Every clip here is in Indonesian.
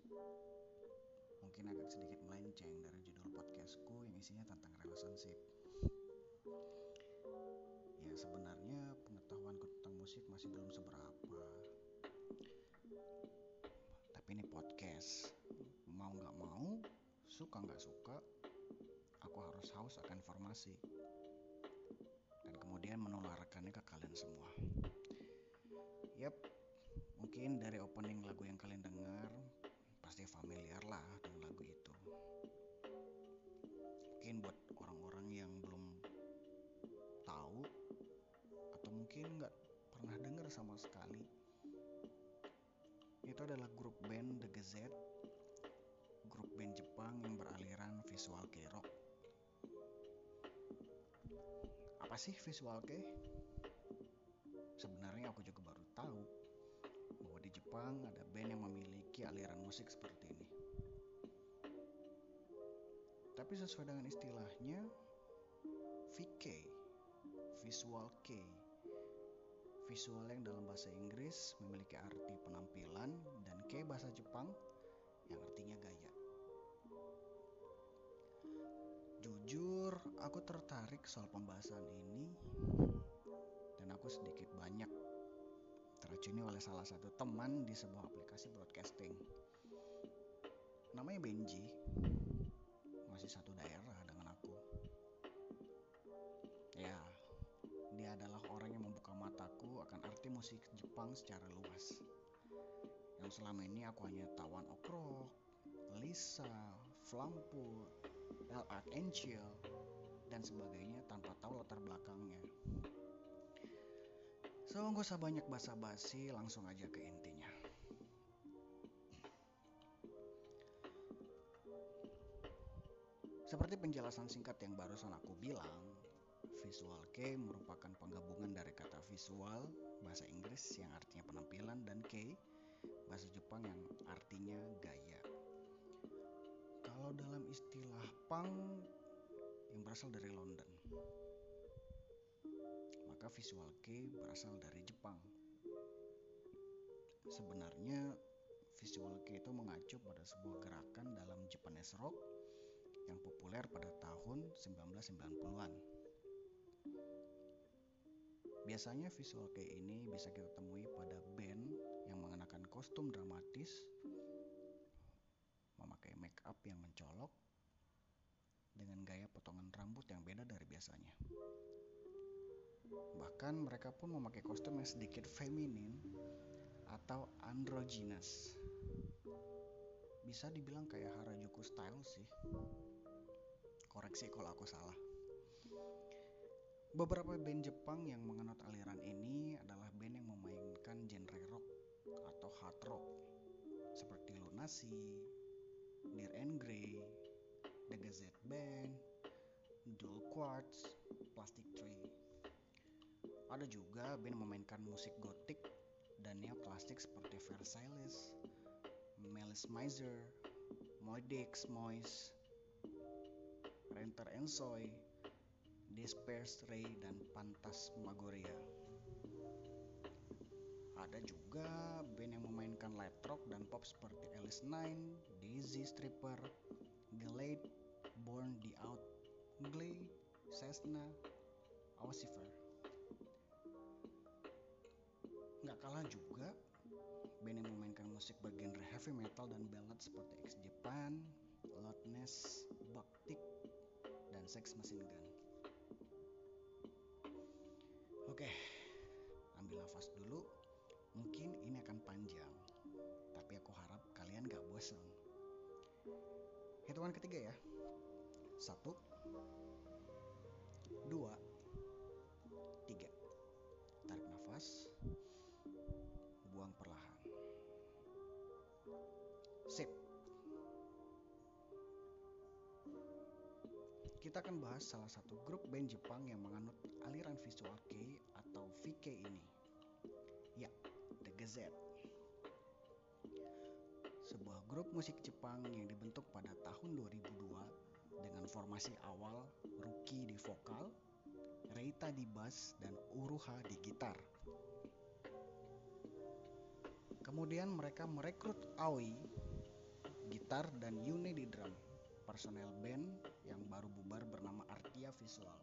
musik Mungkin agak sedikit melenceng dari judul podcastku yang isinya tentang relationship. Ya sebenarnya pengetahuanku tentang musik masih belum seberapa. Tapi ini podcast. Mau gak mau, suka gak suka Aku harus haus akan informasi. Dan kemudian menularkannya ke kalian semua. Yap, mungkin dari opening lagu yang kalian dengar pasti familiar lah dengan lagu itu mungkin buat orang-orang yang belum tahu atau mungkin nggak pernah dengar sama sekali itu adalah grup band The Gazette grup band Jepang yang beraliran visual K-rock apa sih visual K? sebenarnya aku juga baru tahu bahwa di Jepang ada band yang memiliki aliran musik seperti ini. Tapi sesuai dengan istilahnya, VK, Visual K, visual yang dalam bahasa Inggris memiliki arti penampilan dan K bahasa Jepang yang artinya gaya. Jujur, aku tertarik soal pembahasan ini dan aku sedikit banyak teracuni oleh salah satu teman di sebuah aplikasi broadcasting. Namanya Benji, masih satu daerah dengan aku. Ya, dia adalah orang yang membuka mataku akan arti musik Jepang secara luas. Yang selama ini aku hanya tawan okro, Lisa, Flampu, El Archangel, dan sebagainya tanpa tahu latar belakangnya. So, gak usah banyak basa-basi, langsung aja ke intinya. Seperti penjelasan singkat yang barusan aku bilang, visual K merupakan penggabungan dari kata visual, bahasa Inggris yang artinya penampilan, dan K, bahasa Jepang yang artinya gaya. Kalau dalam istilah punk yang berasal dari London, maka visual kei berasal dari Jepang. Sebenarnya visual kei itu mengacu pada sebuah gerakan dalam Japanese rock yang populer pada tahun 1990-an. Biasanya visual kei ini bisa kita temui pada band yang mengenakan kostum dramatis, memakai make up yang mencolok, dengan gaya potongan rambut yang beda dari biasanya. Bahkan mereka pun memakai kostum yang sedikit feminin atau androgynous. Bisa dibilang kayak Harajuku style sih. Koreksi kalau aku salah. Beberapa band Jepang yang menganut aliran ini adalah band yang memainkan genre rock atau hard rock seperti Lunacy, Dear and Grey, The Gazette Band, Dual Quartz, Plastic Tree. Ada juga band memainkan musik gotik dan neoklasik seperti Versailles, Melis Miser, Moidix Mois, Renter Ensoy, Disperse Ray, dan Pantasmagoria. Ada juga band yang memainkan light rock dan pop seperti Alice Nine, Daisy Stripper, Glade, Born the Out, Glee, Cessna, Ossifer. Kalah juga, band yang memainkan musik bergenre heavy metal dan ballad seperti X Japan, Loudness, Bactic, dan Sex Machine Gun. Oke, ambil nafas dulu. Mungkin ini akan panjang, tapi aku harap kalian gak bosan. Hitungan ketiga ya. Satu, dua, tiga. Tarik nafas Sip. Kita akan bahas salah satu grup band Jepang yang menganut aliran visual K atau VK ini. Ya, The Gazette. Sebuah grup musik Jepang yang dibentuk pada tahun 2002 dengan formasi awal Ruki di vokal, Reita di bass, dan Uruha di gitar. Kemudian mereka merekrut Aoi gitar dan Yune di drum. Personel band yang baru bubar bernama Artia Visual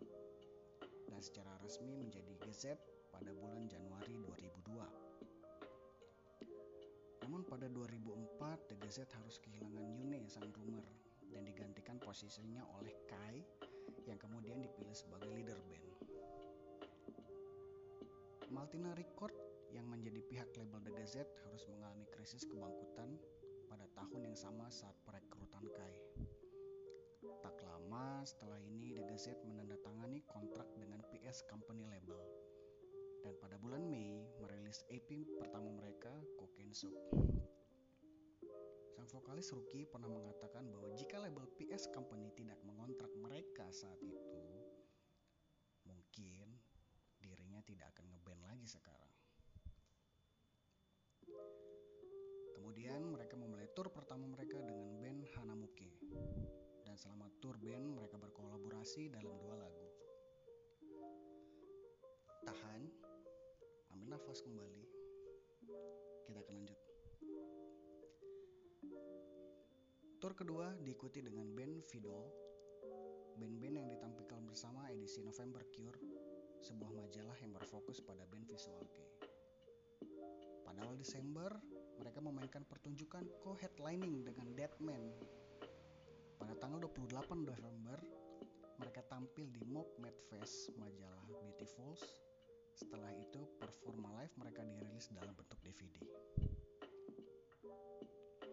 dan secara resmi menjadi GZ pada bulan Januari 2002. Namun pada 2004 The GZ harus kehilangan Yune sang drummer dan digantikan posisinya oleh Kai yang kemudian dipilih sebagai leader band. Maltina Record yang menjadi pihak label The Gazette harus mengalami krisis kebangkutan pada tahun yang sama saat perekrutan Kai. Tak lama setelah ini The Gazette menandatangani kontrak dengan PS Company Label dan pada bulan Mei merilis EP pertama mereka Cocaine Soup. Sang vokalis Ruki pernah mengatakan bahwa jika label PS Company tidak mengontrak mereka saat itu, mungkin dirinya tidak akan ngeband lagi sekarang. Kemudian mereka memulai tour pertama mereka dengan band Hanamuke. Dan selama tour band mereka berkolaborasi dalam dua lagu. Tahan, ambil nafas kembali. Kita akan lanjut. Tour kedua diikuti dengan band Vidol, band-band yang ditampilkan bersama edisi November Cure, sebuah majalah yang berfokus pada band visual kei. Pada awal Desember, mereka memainkan pertunjukan co-headlining dengan Deadman. Pada tanggal 28 November, mereka tampil di Mob Mad Fest majalah Beautifuls. Setelah itu, Performa Live mereka dirilis dalam bentuk DVD.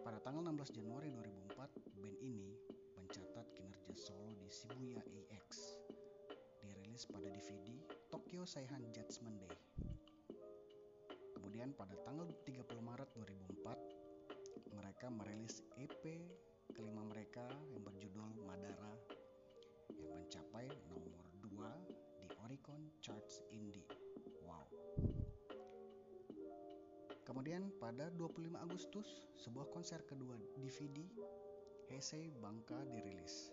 Pada tanggal 16 Januari 2004, band ini mencatat kinerja solo di Shibuya AX. Dirilis pada DVD Tokyo Seihan Judgment Day. Kemudian pada tanggal 30 Maret 2004, mereka merilis EP kelima mereka yang berjudul Madara yang mencapai nomor 2 di Oricon Charts Indie. Wow. Kemudian pada 25 Agustus, sebuah konser kedua DVD Heisei Bangka dirilis.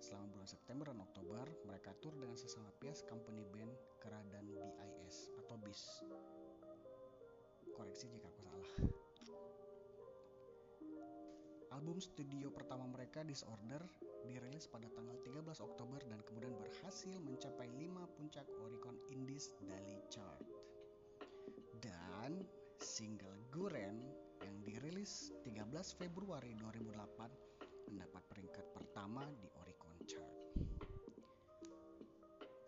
Selama bulan September dan Oktober, mereka tur dengan sesama PS company band Kera dan BIS atau BIS. Koreksi jika aku salah. Album studio pertama mereka Disorder dirilis pada tanggal 13 Oktober dan kemudian berhasil mencapai 5 puncak Oricon Indies Daily Chart dan single Guren yang dirilis 13 Februari 2008 mendapat peringkat pertama di Oricon Chart.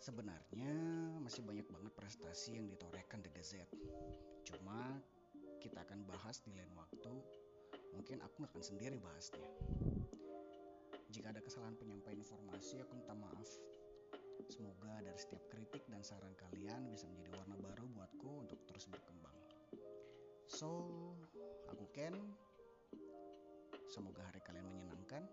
Sebenarnya masih banyak banget prestasi yang ditorehkan The Gazette. Kita akan bahas di lain waktu. Mungkin aku nggak akan sendiri bahasnya. Jika ada kesalahan penyampaian informasi, aku minta maaf. Semoga dari setiap kritik dan saran kalian bisa menjadi warna baru buatku untuk terus berkembang. So, aku Ken. Semoga hari kalian menyenangkan.